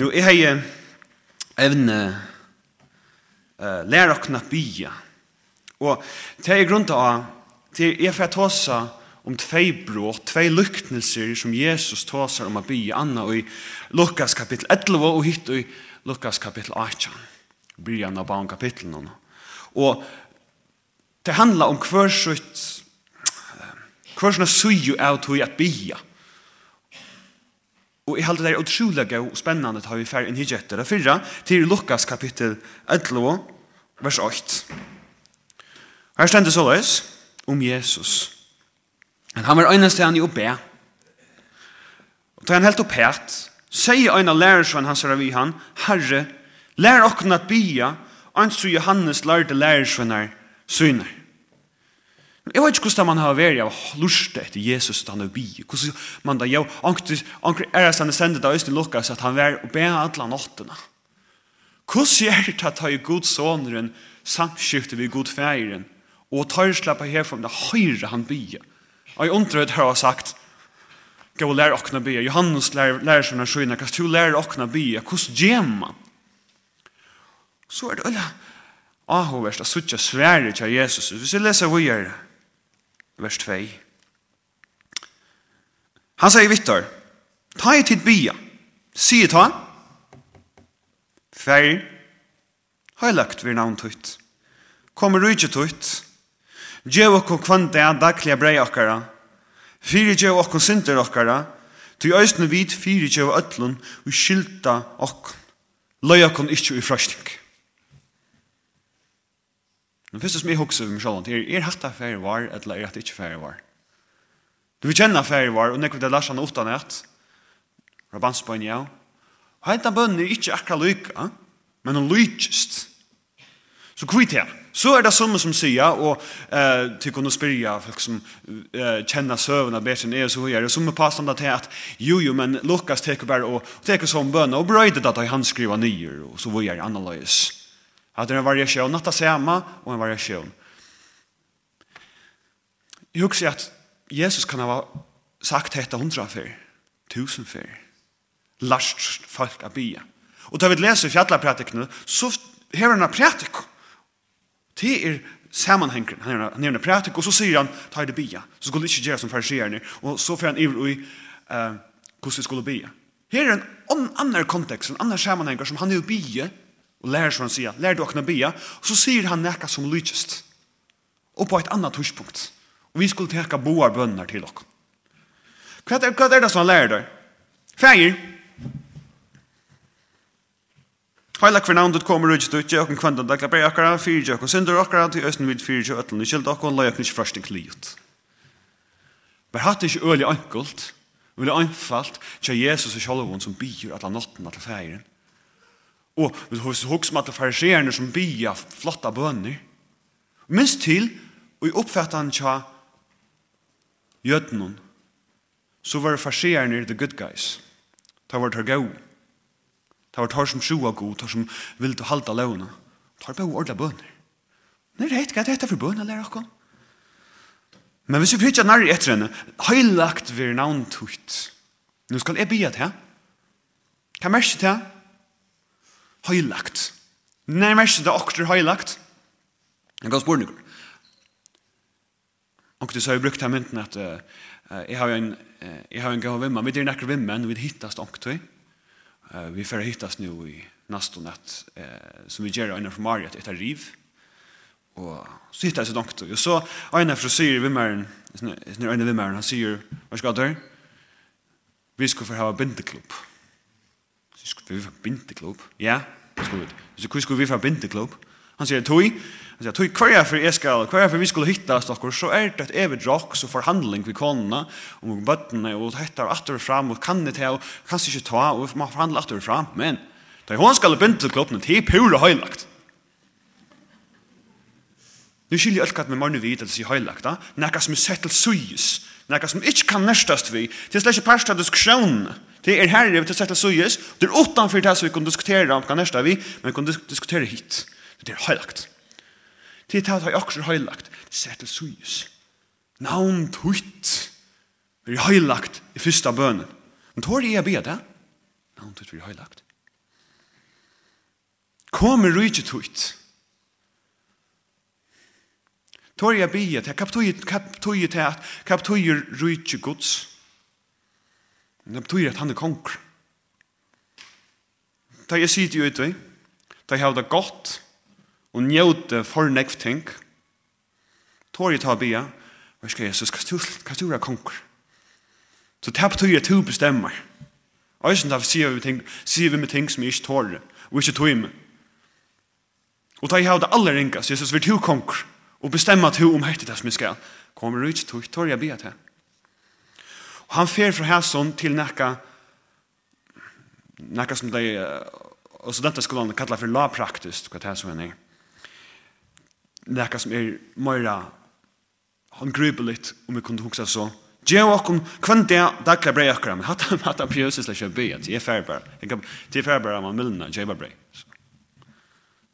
Nu, jeg har evne uh, lærer okna bya. Og det er grunn til at jeg får tåsa om tvei bråk, tvei lyktnelser som Jesus tåsar om a bya anna i Lukas kapittel 11 og hitt i Lukas kapittel 18. Byrjan av barn kapitlen. Og det handlar om hver sutt hver sutt hver sutt hver sutt Og jeg halte det er utrolig gøy og spennende at vi fer inn hit etter det fyrra til Lukas kapittel 11, vers 8. Her stender så løs om Jesus. Men han var øyneste han i å be. Og da han helt opp het, sier øyne lærersvann hans her vi han, Herre, lær okken at bya, ans Johannes lærte lærersvannar syner. Jeg vet ikke hvordan man har vært av lust etter Jesus da han er bi. Hvordan man da, ja, anker er at han er sendet av Øystein Lukas at han var og be alle nåttene. Hvordan er det at han er god soneren samskiftet ved god feiren og tar slappet herfra om det høyre han bi. Og jeg undrer at her har sagt Gå og lær åkna bia. Johannes lær, lær sånne skjøyna. Hva du lær åkna bia? Hvordan gjør man? Så er det alle. Ahovers, det er suttje svære til Jesus. Hvis jeg leser videre vers 2. Han sier vittar, ta i tid bia, sier ta, fer, har jeg lagt vi navn tutt, kommer du ikke tutt, Gjev okko kvante av daglige brei okkara. Fyri gjev okko synder okkara. Ty øysne vid fyri gjev ötlun og skylda okkon. Løy okkon ikkje i frøsting. Men fyrst som jeg husker vi med sjålen, er, er hatt af affære var, eller er hatt ikke affære var? Du vil kjenne affære var, og nekker det lær seg åttan et, rabansbøyen ja, og hentan bønn er ikke akkurat lykka, men hun lykst. Så kvitt her. Så er det som som sier, og eh, til kunne spyrja folk som eh, kjenner søvnene bedre enn er, så er det. Som er passende til at, jo jo, men Lukas teker bare og, teker som bønner, og brøyde det at han skriver nyer, og så er det annerledes. At det er en variation, natta samma og en variasjon. Jag husker at Jesus kan ha sagt dette hundra før, tusen før, last folk av bya. Och då vi leser i fjallapratikene, så hever han en pratik. Det är sammanhängren. Han har en pratik och så säger han, ta det bya. Så skulle det inte göra som fariserna. Och så får han ivr i uh, hur det skulle bya. Här är en annan kontext, en annan sammanhängare som han är bya Og lærer så han sier, lær du åkne bia, og så sier han nekka som lykest. Og på et annet huspunkt. Og vi skulle teka boar bønner til okk. Hva er, hva er det som han lærer der? Fægir. Heilak for navnet kommer ut ut, og kvendan dag laber akkara, fyrir jøkken synder akkara, til østen vid fyrir jøkken øtlen i kjelda akkara, og løyken ikke først kliut. Men hatt ikke øyelig enkelt, øyelig einfalt, tja Jesus og sjalvun som byr at la han at la fægiren, Og hos hos med fariserene som bia flotta bønner. Minst til, og i oppfattan tja jødnen, så var fariserene the good guys. Ta var det gau. Det var tar som sjua god, tar som vil til halda launa. Tar bare ordla bønner. Nei, det er ikke dette for bønner, lærer dere. Men hvis vi fyrt nærri etter henne, heilagt vi navntutt. Nå skal jeg bia til, Hva merker til? høylagt. Nei, mest det okter høylagt. Jeg kan spørre noe. Og det så har jeg brukt her mynten at uh, jeg har en, uh, jeg har en gav vimma. Vi er nekker vimmen, vi hittast oktøy. Uh, vi får hittast nu i naston at uh, som vi gjør øyne fra Mariet etter riv. Og så hittast et oktøy. Og så øyne fra sier vimmeren, øyne vimmeren, han sier, hva skal du? Vi skal få ha bindeklubb. Så skulle vi fra bindeklub. Ja, det skulle vi. Så skulle vi fra bindeklub. Han sier, tog, han sier, tog hver for jeg skal, hver for vi skulle hitta oss dere, så er det et evig rock, så forhandling vi konene, og bøttene, og hettar atter fram, og kan det til, og kan ikke ta, og vi må forhandle atter fram, men, da hun skal binde kloppen, det er pure høylagt. Nu skiljer alt hva med morgen vidt, at det er høylagt, da, nekka som er sett til suyes, Nekka som ikke kan nærstast vi, det er slett ikke parst av diskusjonen. Det er herre vi til sett til suyes, det er utanfor det som vi kan diskutere om kan nærstast vi, men vi kan diskutere hit. Det er heilagt. Det er det akkur heilagt, det er sett til suyes. Navn tutt. vi er heilagt i fyrsta bønnen. Men tår jeg be det? Navn tutt vi er heilagt. Kom i rujtje tutt. Tor jeg bia til, hva kaptuie til at, hva betyr rujtje gods. Det betyr at han er konger. Da jeg sier til ute, da jeg har det godt, og njøte for nekv ting, tor jeg ta bia, hva skal Jesus, hva du er konger? Så det betyr at du bestemmer. Og jeg synes sier vi, ting, sier vi med ting som jeg ikke tårer, og ikke tog med. Og da jeg har det aller ringast, Jesus, vil du konger? og bestemma at hun hette det som jeg skal. Kommer ut, tog, tar jeg be til. Og han fer fra hæsson til nekka, nekka som de, og så dette skulle han kalla for lavpraktisk, hva det er som er Nekka som er møyra, han grubeligt, om vi kunne huksa så, Gjør okkom kvann det daglig brei akkurat, men hatt han hatt han prøvses lær kjøy bia, det er færre bare, det er færre bare man millina, kjøy bare brei.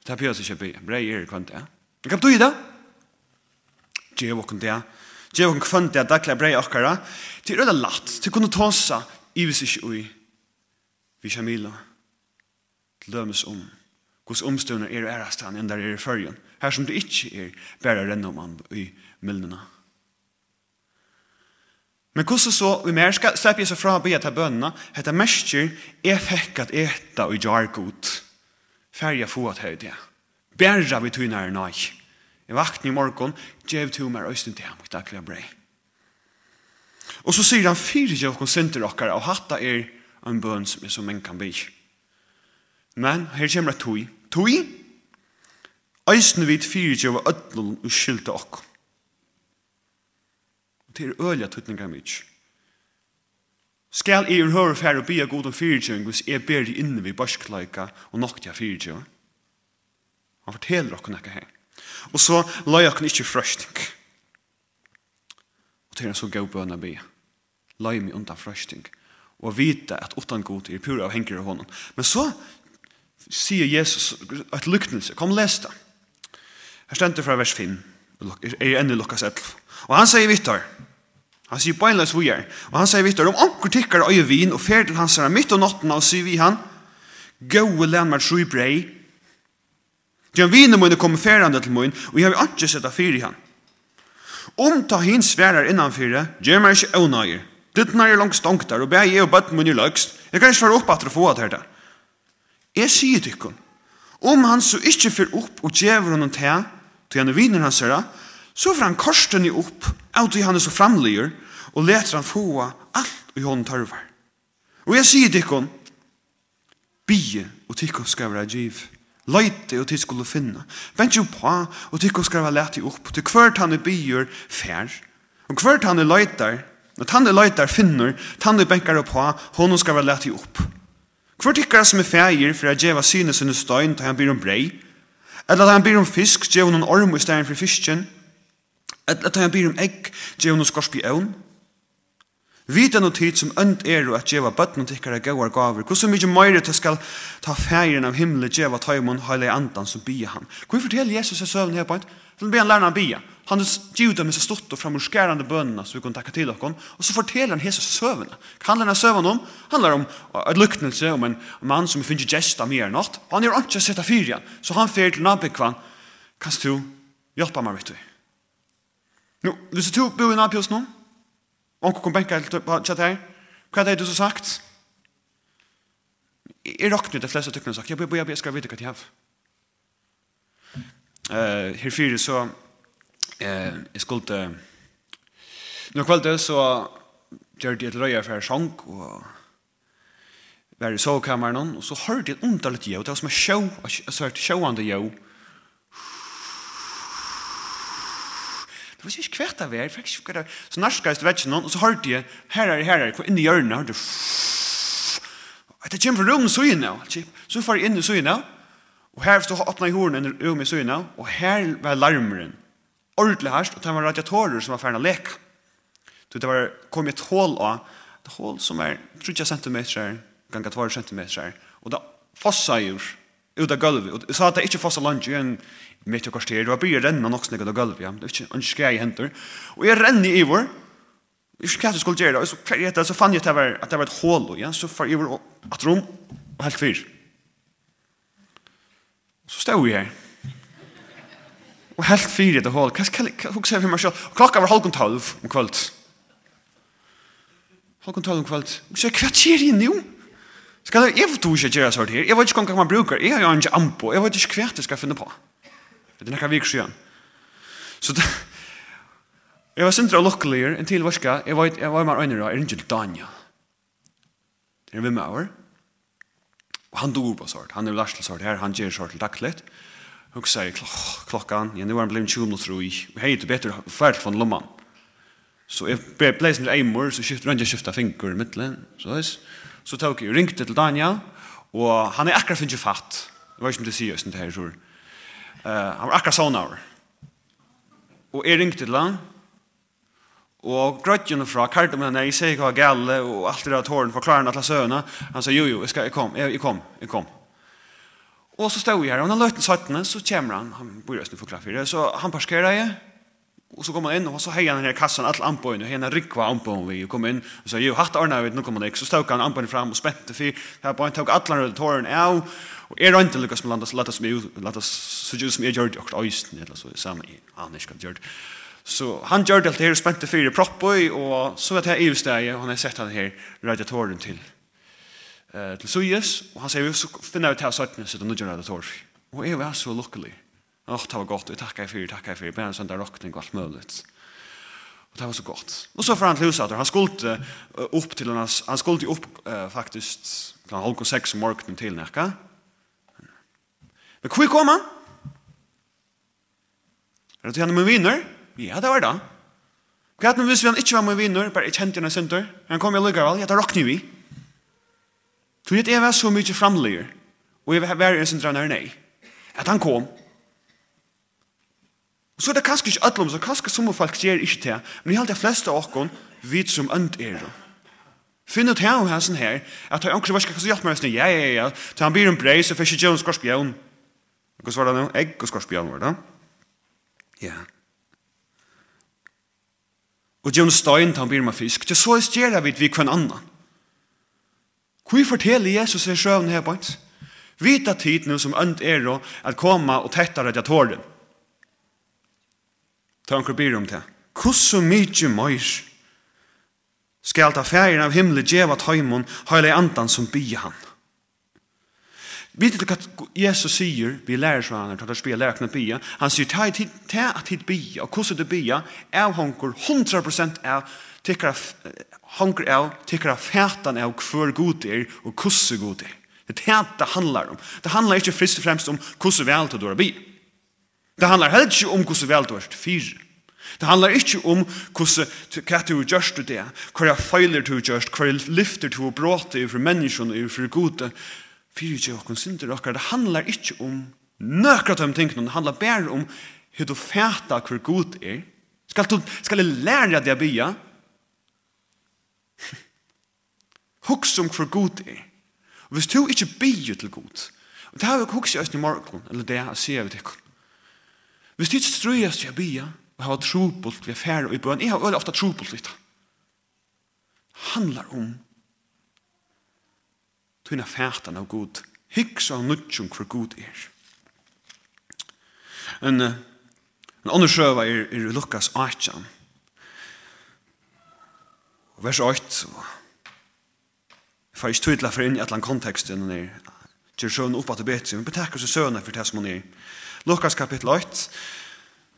Det er prøvses kjøy bia, brei er kvann det. Jeg kan du i det? Gjev okken det. Gjev okken kvann det daglig brei okkara. Til røyla latt, til kunne tåsa ivis ikkje ui. Vi Shamila. Til dømes om. Gos omstøvner er ærastan enn der er i fyrjen. Her som det ikkje er bæra renn om an i mildena. Men hvordan så vi mer skal slippe jeg så fra å be til bønene, hette mestjer, jeg fikk at eta og gjør godt, Færre få at høyde. Bæra vi tog nær nøy. Bæra Jeg vakten i morgen, djev to mer øysten til ham, daglig brei. Og så sier han fire djev og synder okkar, og hatta er en bøn som er som en kan bli. Men her kommer det tog. Tog? Øysten vid fire djev og ødlun og skyldte okk. Det er ølja tøtninga mitt. Skal jeg høre færre og bia god om fire djev, hvis jeg ber inne vi barskleika og noktja fire djev? Han forteller okkur nekka her. Og så la jeg ikke frøsting. Og til en så gav bøna be. La jeg meg undan frøsting. Og vite at utan god er pura av henger av honom. Men så sier Jesus et lyknelse. Kom, les det. Her stendte fra vers 5. Er enn i lukkas 11. Og han sier vittar. Han sier beinleis vi er. Og han sier vittar. Om anker tikkar øye vin og fer til hans er midt og natten og sier vi han. Gåe len meg tru brei Gjør vinen mine kommer ferande til min, og jeg har ikke sette fyr i han. Om ta hin sverar innanfyre, gjør meg ikke ånøyer. Dittnar er langt stongt der, og bæg jeg og bøtt min i løgst. Jeg kan ikke fara opp at du få at her. Jeg sier tykkun, om han så ikke fyr opp og djever honom til, til han er viner hans herra, så får han korsten i opp, av til han er så framlyr, og leter han få alt i hånden tørver. Og jeg sier til henne, bie og tykkun skal være givet. Løyte og til skulle finne. Bent jo på, og tid skulle skrive lete opp. Til hvert han er byer, fær. Og hvert han er løyter, når han er løyter finner, han er benker på, hon skal være lete opp. Hvert tikkere som er fægir for å gjeva syne sinne støyn til han blir om brei, eller at han blir om fisk, gjeva noen orm i stedet for fisken, eller at han blir om egg, gjeva noen skorpi øvn, Vita no tid som ønt er og at djeva bøtten og tikkara gauar gaver. Hvordan mykje meire til skal ta færen av himmelen djeva taimon heile andan som bia han. Hvor fortell Jesus er søvn her på en? Så be han lærna bia. Han gjuda med seg stort og framurskærande bønna som vi kan takka til okkon. Og så forteller han Jesus søvn. Hva handler han søvn om? handlar om et luknelse om en mann som finner gesta mer enn nått. Han er ikke sett av fyrian. Så han fyrir til nabikvan. Kanst du hjelpa meg, vet du? Nå, hvis du bo i nabikvan nå, Onko kom benka til chat her. Hva er det du så sagt? Jeg råkner det fleste tykkene sagt. Jeg bør jeg skal vite hva de har. Uh, her fyrer så uh, jeg skulle uh, når kveldet så gjør de et løye for sjang og var i sovekammeren og så hørte jeg underligt jo. Det var som en show, en sørt showande jo. Uh, Jeg visste ikke hvert av er, jeg Så norska jeg vet ikke noen, og så hørte jeg, her er, her er, hvor inne i hjørnet, hørte jeg, det kommer fra rom søgene, så får jeg inn i søgene, og her stod åpnet i hornet i rom i søgene, og her var larmeren, ordentlig herst, og det var radiatorer som var ferdig å leke. Så det var, kom et hål av, et hål som er 30 cm, ganger 2 cm, og det fossa i ut av gulvet, og jeg sa at det ikke fossa langt, en, Jeg vet ikke hva styrer, det var byrje renna nok snakket av gulv, ja. Det er ikke en skje i henter. Og jeg renner i vår, jeg vet ikke hva jeg skulle gjøre, og så, etter, så fann jeg at det var, at det var et hål, ja. Så far jeg var at rom, og helt fyr. Så stod vi her. Og helt fyr i det hål. Hva skal jeg fokusere for meg selv? Og klokka var halvkon tolv om kvöld. Halvkon tolv om kvöld. Så hva skjer jeg nå? Skal jeg, jeg vet ikke hva jeg gjør sånn her. Jeg vet ikke hva man bruker, Jeg har jo ikke ampo. Jeg vet ikke hva jeg skal finne på. Det er nekka vik siden. Så det, jeg var sindra lukkelier, en til varska, jeg var, jeg var med øynera, er ikke Daniel. Det er vi med over. Og han dog på sort, han er lars til sort her, han gjør sort til dagligt. Og sier klokkan, ja, nu var han blevet 20 minutter i, og hei, det betyr fært von lomman. Så jeg ble bleis med eimor, så skiftet, jeg skiftet fingur i middelen, så veis. Så tok jeg, ringte til Daniel, og han er akkurat finnst fatt. Det var ikke som det sier, sånn det her, sånn Uh, han var akkurat sånn av. Og jeg ringte til han. Og grøtjen fra kartet med henne, jeg sier hva gale, og alt det der tåren forklarer henne til søvnene. Han sa, jo, jo, jeg, skal, jeg kom, jeg, jeg kom, jeg kom. Og så stod jeg her, og når løten sattene, så kommer han, han bor i Østen for klaffer, så han parkerer jeg, Og så kom han inn, og så heier han her kassan, alle anbøyene, og henne rikva anbøyene vi, og kom inn, og så, jo, hatt ordnet vet, nå kom han ikke, så støk han anbøyene fram, og spente fyr, her bare tok alle alle redatorene av, og er ikke lykkes med landet, så lett oss med, lett oss, så gjør som jeg gjør det, og øysten, eller så, samme, han ikke kan gjør det. Så han gjør det alt her, og spente fyr i proppøy, og så vet jeg, i stedet, og han har sett han her, radiatoren til, til Suyes, og han sier, så finner jeg ut her, så finner jeg ut her, så finner jeg ut her, så finner jeg ut her, så Åh, det var godt, vi tackar för, tackar för, bara en sån där rockning och allt möjligt. Och det var så gott. Och så får han till huset, han skulle upp till hans, han skulle upp eh, faktiskt klockan halv och sex om morgonen till näka. Men hur kom han? Er det til han med vinner? Ja, det var det. Hva er det hvis vi han ikke var med vinner, bare jeg kjente henne senter, han kom i lykkevel, ja, da råkner vi. Tror jeg at jeg var så mye framlegger, og jeg var i en synder nei, at han kom, Og så er det kanskje ikke ødlom, så kanskje som folk gjør ikke til, men jeg har de fleste av okken vet som ønt er det. Finn ut her og her sånn her, at jeg anker varska kanskje hjelper meg hessen, ja, ja, ja, til han blir en brei, så fyrir ikke en skorspion. Hva svarer det nå? Egg og skorspion var det. Ja. Og djøvn stein til han blir med fisk, til så gjør vi vi kvann annan. Hvor forteller Jesus i sjøvn her på hans? Vita tid nu som ønt er at komme og tetta radiatoren. Ta onkur byr om det. Kusso mykje møyr skal ta færen av himmelen djeva tøymon høyla andan som bygge han. Vet du hva Jesus sier, vi lærer seg han, tar spela lærer kunne bya, han sier, ta at hit bya, og kusso du bya, er honkur 100% av tikkara, honkur av, tikkara fætan av hver god er, og kusso god er. Det er det det handlar om. Det handlar ikke først og fremst om kusso vel til du har bygge. Det handlar helt ikke om hvordan vel du er fire. Det handlar ikke om hvordan hva du gjørs du det, hva feiler du gjørs, hva lyfter du og bråter for menneskene og for gode. Fyre ikke åkken synder okkar. Det handlar ikke om nøkrat de tingene. Det handlar bare om hva du fæta hva god er. Skal du skal lære deg å bya? Huks om hva god er. Og hvis du ikke byer til god, og det har vi huks i Østene i morgen, eller det jeg sier vi til Hvis du ikke strøyast til å bia, og har trobult ved har færre og i bøn, jeg har øyla ofta trobult litt. Handlar om tøyna fætan av god, hyggs og nudjum hver god er. En, en andre sjøva er, er Lukas 18, vers 8, og jeg får ikke tydelig for inn i et eller annet kontekst, når jeg gjør søvn opp at det betyr, men betekker seg søvnene for det som hun er, Lukas kapittel 8.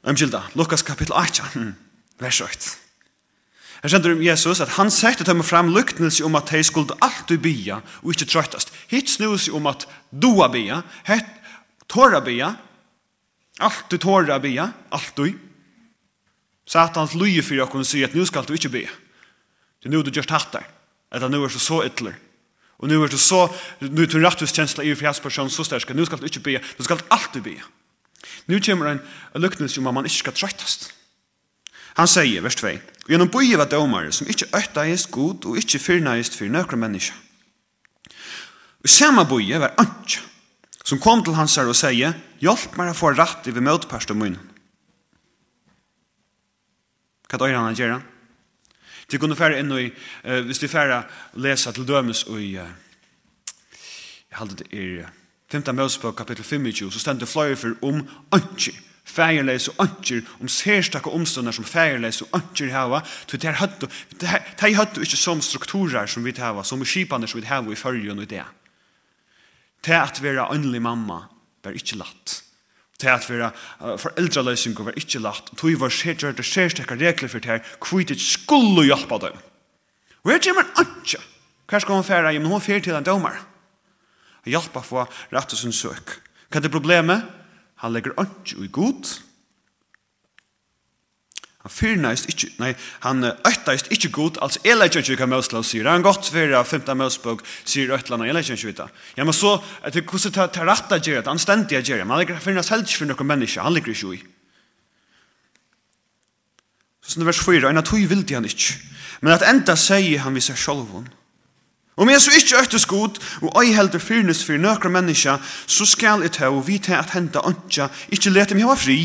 Umskylda, Lukas kapittel 8, vers 8. Her kjenner om Jesus at han sette dem fram luktnelse om at de skulle alltid bya og ikke trøttast. Hitt snus om at doa bya, hett tåra bya, alltid tåra bya, alltid. Satans luje for dere sier at nu skal du ikke bya. Det er nu du gjør tattar. Eller nu er du så ytler. Og nu er du så, nu er du rettvis kjensla i fjærsperson så stærska. Nu skal du ikke be. Du skal alltid be. Nu kommer en luknelse om at man ikke skal trøytast. Han sier, vers 2, Gjennom bøye var domare som ikke øttaist god og ikke fyrnaist for nøkra menneska. Og samme bøye var antja som kom til hans her og sier, hjelp meg å få rett i vi møtperst om munnen. Hva er det han gjør? Du kunne fære inn i, uh, hvis du fære lesa til dømes og i, uh, jeg halde det er, 5. Mosebok kapitel 25, så stendur fløyer for om ønsker. Fægerleis og ønsker, om særstakka omståndar som fægerleis og ønsker hava, så det er høttu, det er høttu ikke som strukturer som vi hava, som skipane som vi hava i fyrjun og det. Det at vera ønlig mamma var ikke latt. Det at vera foreldreløsning var ikke latt. Og tog var særstakka regler for det her, kvitt skulle hjelpa dem. Og her kommer ønsker. Hver skal hun færa? Jo, men hun fyrir til en domar hjelpa få rett og sin søk. Hva er det problemet? Han legger ikke i god. Han fyrneist ikke, nei, han økteist ikke god, altså jeg legger ikke hva Møslau sier. Han godt for å 15 Møsbog sier Øtlanda, jeg legger ikke vita. Ja, men så, etter hvordan det er rett å gjøre, han stendig å gjøre, men han legger fyrneist helst for noen mennesker, han legger ikke i. Så sånn vers 4, en av tog vil han ikke. Men at enda sier han vi seg sjolvun, Om jeg så ikke øktes god, og ei helder fyrnes for nøkra menneska, så skal jeg ta og vite at henta ønska, ikke lete meg hava fri.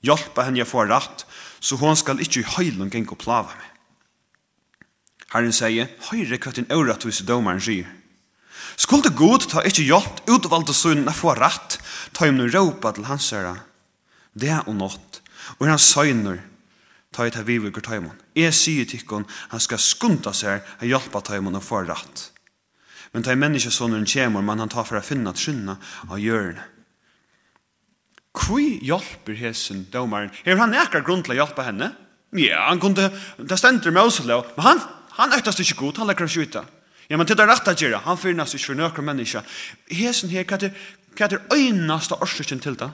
Hjelpa henne jeg får rett, så hon skal ikke i høylen geng og plava meg. Herren sier, høyre hva din øyratvise domaren sier. Skulle god ta ikke hjelp utvalgte sønnen få rett, ta om noen råpa til hans herre. Det er og nått, og han søgner, ta i ta vivigur taimon. Jeg sier tikkun, han skal skunta seg a hjelpa taimon og få rett. Men ta i menneskesåneren kjemur, man han tar for a finna trunna av hjørne. Kvi hjelper hesen domaren? Her han nekar grunn til å hjelpa henne? Ja, han kunde, det stender med oss, men han, han øktast ikke god, han lekkar skjuta. Ja, men det er rett at gjøre, han fyrnast ikke for nøkker menneska. Hesen her, hva er, hva er øynast av årsøkken til det?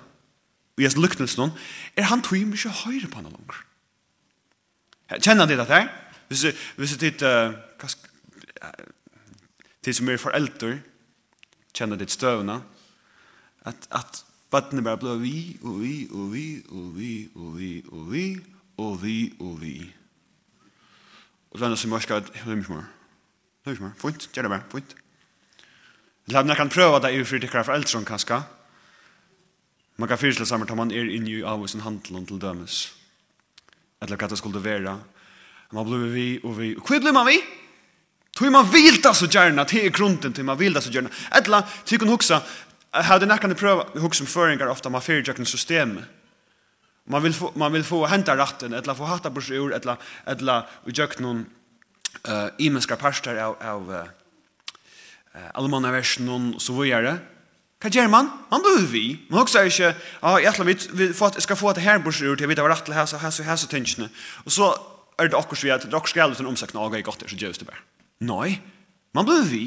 Og jeg lyknelsen, er han tog mye høyre på henne langer. Kjenner de det her? Hvis, hvis det er de som er foreldre, kjenner ditt støvna, at, at vattnet bare blir vi, og vi, og vi, og vi, og vi, og vi, og vi, og vi. Og så er det som jeg skal, hva er det mer? Hva morska, hemmsmår. mer? fint, gjør det bare, fint. Eller man kan prøve det i fritid for eldre, kanskje. Man kan fyrstille sammen til man er inne i avhusen handelen til dømes. Ja eller hva det skulle være. Man blir vi og vi. Hvor blir man vi? Tog man vilda så gärna, det er grunden til man vilda så gärna. Ettla, huksa, hon huxa, hade prøve, pröva huxa om föringar ofta man fyrjökna system. Man vill få, man vill få hända ratten, eller få hatta bors ur, ettla, vi utjökna någon uh, imenska parster av, av uh, allmanna så och så det. Hva gjør man? Man blir vi. Man også er ikke, ja, jeg ætla vi vi skal få et herbursur til jeg vet hva rett til hæs og hæs og hæs og tingene. Og så er det akkurat vi at dere skal skal uten omsakna og jeg godt så gjør det bare. Nei, man blir vi.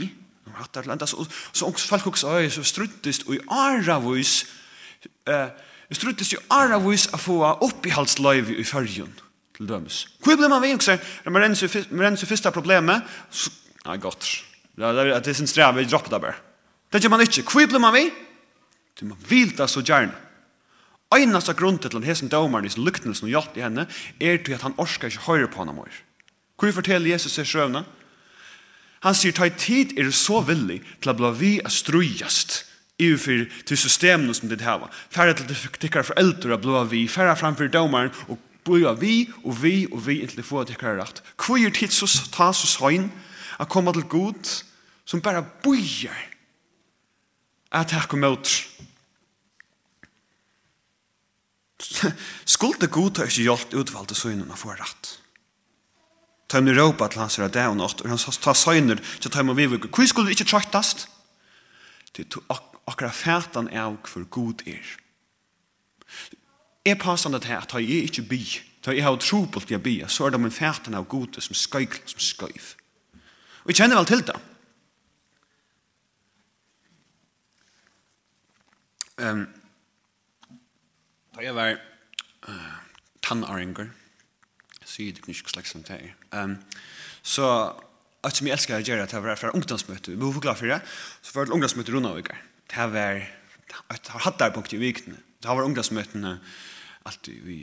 Man hatt er landa, så, så folk også er så struttist og i aravus eh, struttist i aravus å få oppihalsløyv i fyrjun til dømes. Hvor blir man vi? også? Når man renser første problemet, så, ja, godt. Det er sin strev, vi dropper det bare. Det gjør man ikke. Hvor blir man vi? Du må vilta så gjerne. Einast av grunnen til hesen dømeren i sin lyktelsen hjelp i henne er til at han orsker ikke høyre på henne mer. Hvor forteller Jesus seg sjøvna? Han sier, ta i tid er du så villig til å bli vi er strujast iverfor til systemene som ditt hava. Færre til tikkere foreldre å bli vi, færre framfor dømeren og bli vi og vi og vi inntil få tikkere rett. Hvor er tid så ta så søgn å komme til god som bare bøyer at hakka mot. Skulde god har ikke hjulpet utvalgte søgnene for rett. Ta henne råpa til hans er det og nått, og han ta søgner til ta henne vivvugge. Hvor skulle du ikke trøktast? Det er akkurat fætan av hvor god er. Er passer til at jeg ikke by, da jeg har tro på at jeg by, så er det min fætan av god som skøyg, som skøyv. Og jeg kjenner vel til det. Ehm Da jeg var uh, tannaringer, så jeg ikke ikke slags som det er. Um, så at som jeg elsker å gjøre, det var fra ungdomsmøte, vi var glad for det, så var det ungdomsmøte rundt av uker. Det var et hattarpunkt i vikene. Det var ungdomsmøtene alltid vi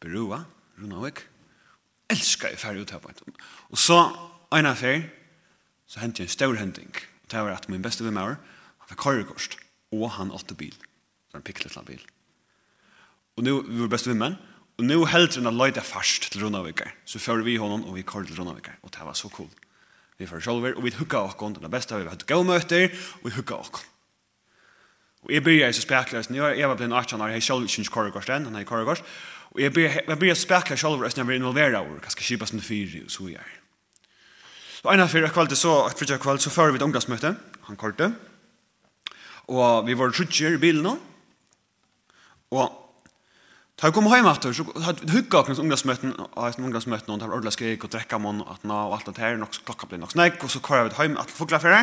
beroa rundt av uker. Elsker jeg ferdig ut her på et. Og så, en av fer, så hentet jeg en stor hending. Det var at min beste vimmer, han var korrekost, og han åtte bil en pikkelig til bil. Og nu, vi var beste vimmen, og nu heldt hun å løyde fast til Runaviker. Så fører vi honom, og vi kår til Runaviker. Og det var så cool. Vi fører sjolver, og vi hukka okkon, det beste vi har hatt gavmøter, og vi hukka okkon. Og jeg begynner så spekløs, jeg var blitt 18 år, jeg sjolv ikke kåregårs den, han er kåregårs, og jeg byrja spekla sjolver, når jeg blir involveret over, hva skal kjipas med fyri, og så gjør. Så en av fyra kvalitet så, et fritja kvalitet, så fører vi et omgangsmøte, han korte, og vi var trutjer i bilen nå, Og Da jeg kom hjem etter, så hadde jeg hygget akkurat ungdomsmøten, og jeg ungdomsmøten, og det var ordentlig skrik, og drekket mån, og, og alt det her, og klokka ble nok snakk, og så kører jeg hjem etter fugler for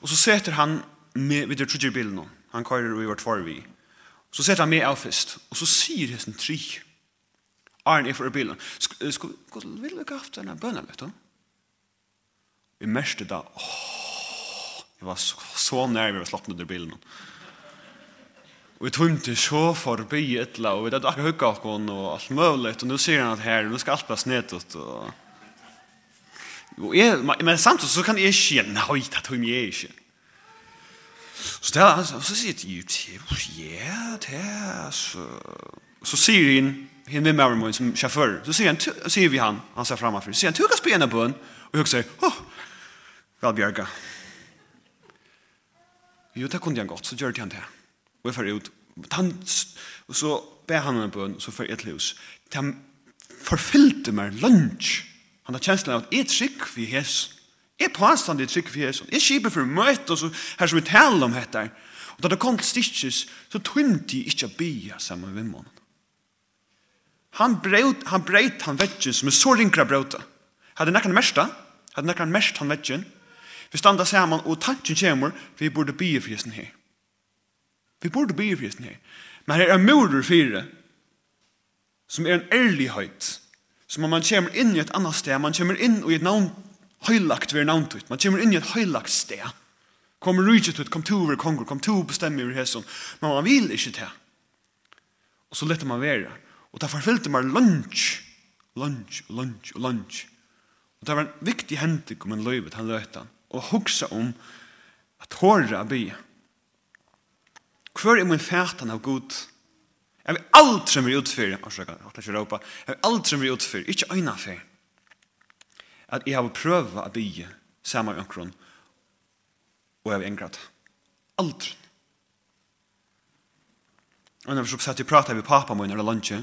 og så setter han med, vi det tredje bilen, han kører vi vårt for vi, så setter han med av først, og så sier hesten tri, Arne er for bilen, skal vi vil ikke haft denne bønnen, vet du? Vi merste da, åh, jeg var så, så nær vi var slått under bilen, og Og vi tømte så forbi etla, og vi hadde akkurat hugga okkon og alt mulig, og nå sier han at her, nå skal alt bare ut og... og jeg, men samtidig så kan jeg ikke, nei, det tog jeg ikke. Så det er, så sier jeg, ja, det er, så... Så sier han, hinn med meg som sjåfør, så sier, han, sier vi han, han ser framför, så sier han, du kan på en og jeg sier, åh, vel bjerga. Jo, det kunne han godt, så gjør det han det. Og jeg fer ut. Han, og så ber han en bøn, og så fer jeg til hus. Han forfyllte meg lunch. Han har kjenslen av at jeg trykk for Jesus. Jeg påstand jeg trykk for Jesus. Jeg kjiper for møte, og så her som vi taler om dette. Og da det kom til stikjes, så tømte jeg ikke å bya sammen med månen. Han breit, han breit han vetjen som er så rinkra breuta. Hadde nekkan mersta, hadde nekkan merst han vetjen. Vi standa saman, og tanken kjemur, vi burde bya for Jesus her. Vi borde be for Jesus her. Men her er murer fire, som er en ærlighet, som om man kommer inn i et annet sted, man kommer inn i et navn, høylagt ved navn ut, man kommer inn i et høylagt sted. Kom rydget ut, kom to over konger, kom to bestemme over hæsson, men man vil ikke til. Og så lette man være, og derfor fylte man lunch, lunch, lunch, lunch. Og det var en viktig hentik om en løyvet han løyta, og hugsa om at håret av byen, Hvor er min fætan av Gud? Jeg vil aldri mer utfyr, jeg vil ikke råpa, jeg vil aldri mer utfyr, ikke øyna fyr, at jeg har prøvd å bygge samme omkron, og jeg vil engrat. Aldri. Og når vi så satt og pratet med pappa min eller lunsje,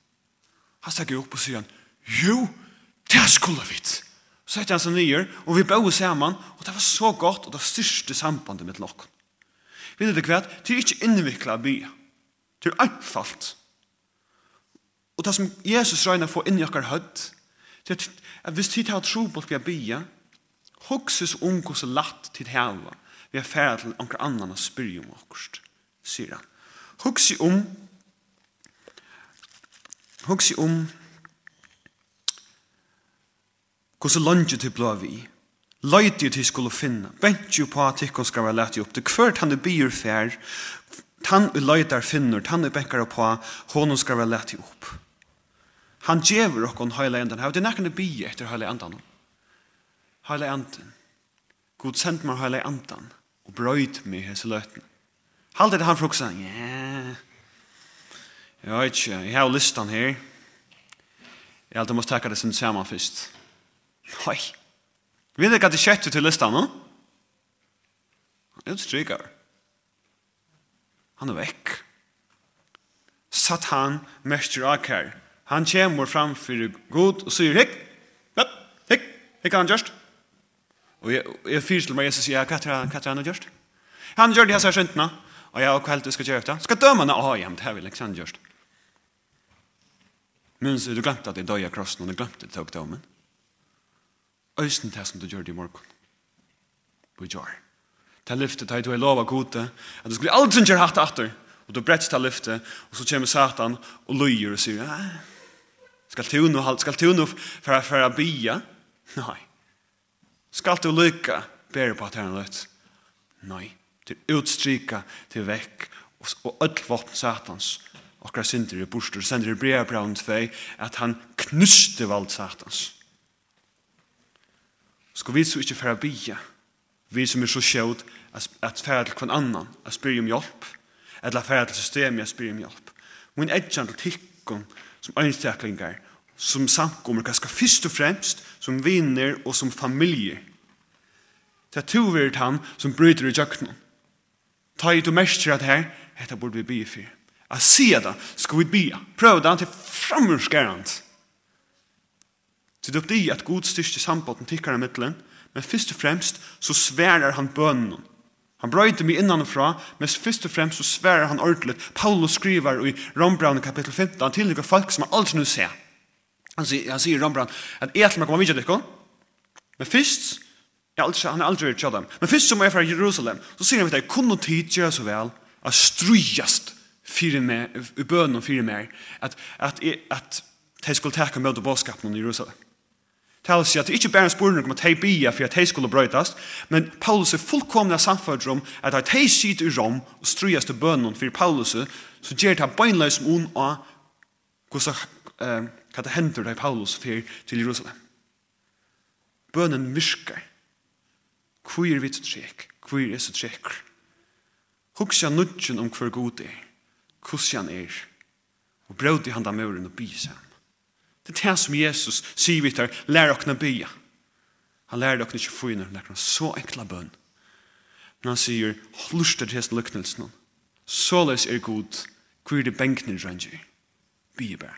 Han stakk opp og sier han, jo, det skulle vi. Så sette han seg nye, og vi bøde sammen, og det var så godt, og det styrste sambandet med lokken. Vet du hva? Det er ikke innviklet av byen. Det er anfalt. Og det som Jesus regner for inn i akkurat hødd, det er at hvis tid har tro på at vi har byen, hokses om hvordan latt tid heva, vi er ferdig til anker annan og spyr om akkurat, sier han. Hokses om Hoksi om Hvordan lønge til blå vi Løyde til skulle finne Bentje på at ikke skal være lett opp Det kvart han er byr fær. Tan og løyder finner Tan og bekker på Hånden skal være lett opp Han djever okkon høyla endan. Det er nekken by etter høyla endan Høyla endan God sendt meg høyla endan Og brøyd meg hese løyten Halde det han fruksa Yeah Jeg vet ikke, jeg har listan her. Jeg alltid måste tacka det som samman först. Oj. Vet du att det kött till listan, no? Jag stryker. Han är väck. Satan mäster akar. Han kommer framför god och säger hick. Hick, hick, hick han just. Och jag, jag fyrsel med Jesus, jag kattar, kattar han just. Han gör det här så här syndna. Och jag har kvällt, du ska göra det. Ska döma henne? Ja, ja, det här vill Alexander just. Minns du glemt at det døg av krossen, og du glemt at jeg tok dommen. Øysten til som du gjør det i morgen. Vi jar. Ta lyftet, ta i tog i lov av gode, at du skulle aldri gjøre hatt atter, og du brett ta lyftet, og så kommer Satan og løyer og sier, skal du nå, skal du nå for å bya? Nei. Skal du lykke bedre på at herren løtt? Nei. Til utstryka, til vekk, og, og ødel våpen Satans, akkurat synder i bostur, sender i brea braun 2, at han knuste vald satans. Skal vi så ikke færa bia, vi som er så sjåd, at færa til kvann annan, at spyr om hjelp, eller færa til systemet, at spyr om hjelp. Min edjan til tikkun, som øynstaklingar, som samkommer, ganske fyrst og fremst, som vinner og som familie. Det er tovirt han som bryter i jøknen. Ta i du mestrer at her, dette burde vi bygge for. Jeg sier det skal vi be. Prøv det til framurskärant. Så det är det att Gud styrste sambotten tikkere i mittlen, men först och främst så sverer han bönen. Han bröjde mig innanifrån, men först och främst så sverer han ordentlig. Paulus skriver i Rombrand kapitel 15 till några folk som han aldri nu ser. Han sier, han sier i Rombrand att til meg kommer vidare lyckan, men först Jag alltså han aldrig gjort dem. Men först som jeg er fra Jerusalem så ser han att jeg kunde tid gjøre så väl at strujast fyrir med, i bøn og fyrir meg, at, at, at de skulle teka møte bådskapen i Jerusalem. Tal sig at det ikke bare er spørsmål om at de bia for at de skulle brøytast, men Paulus er fullkomna samfunnet om at de sitter i Rom og strøyast til bønnen for Paulus, så gjør det bøgnløs om un av hva det hender da Paulus fer til Jerusalem. Bønnen virker. Hvor er vi til trekk? Hvor er så trekk? Hugsa nudgen om hver god er hvordan han er, og brød i han da muren og bygge seg. Det er det som Jesus sier vi til, lær dere å bygge. Han lær dere ikke få inn noen så enkla bønn. Men han sier, luster til hesten lyknelsen. Såleis er god, hvor er det benkene ranger. Bygge bare.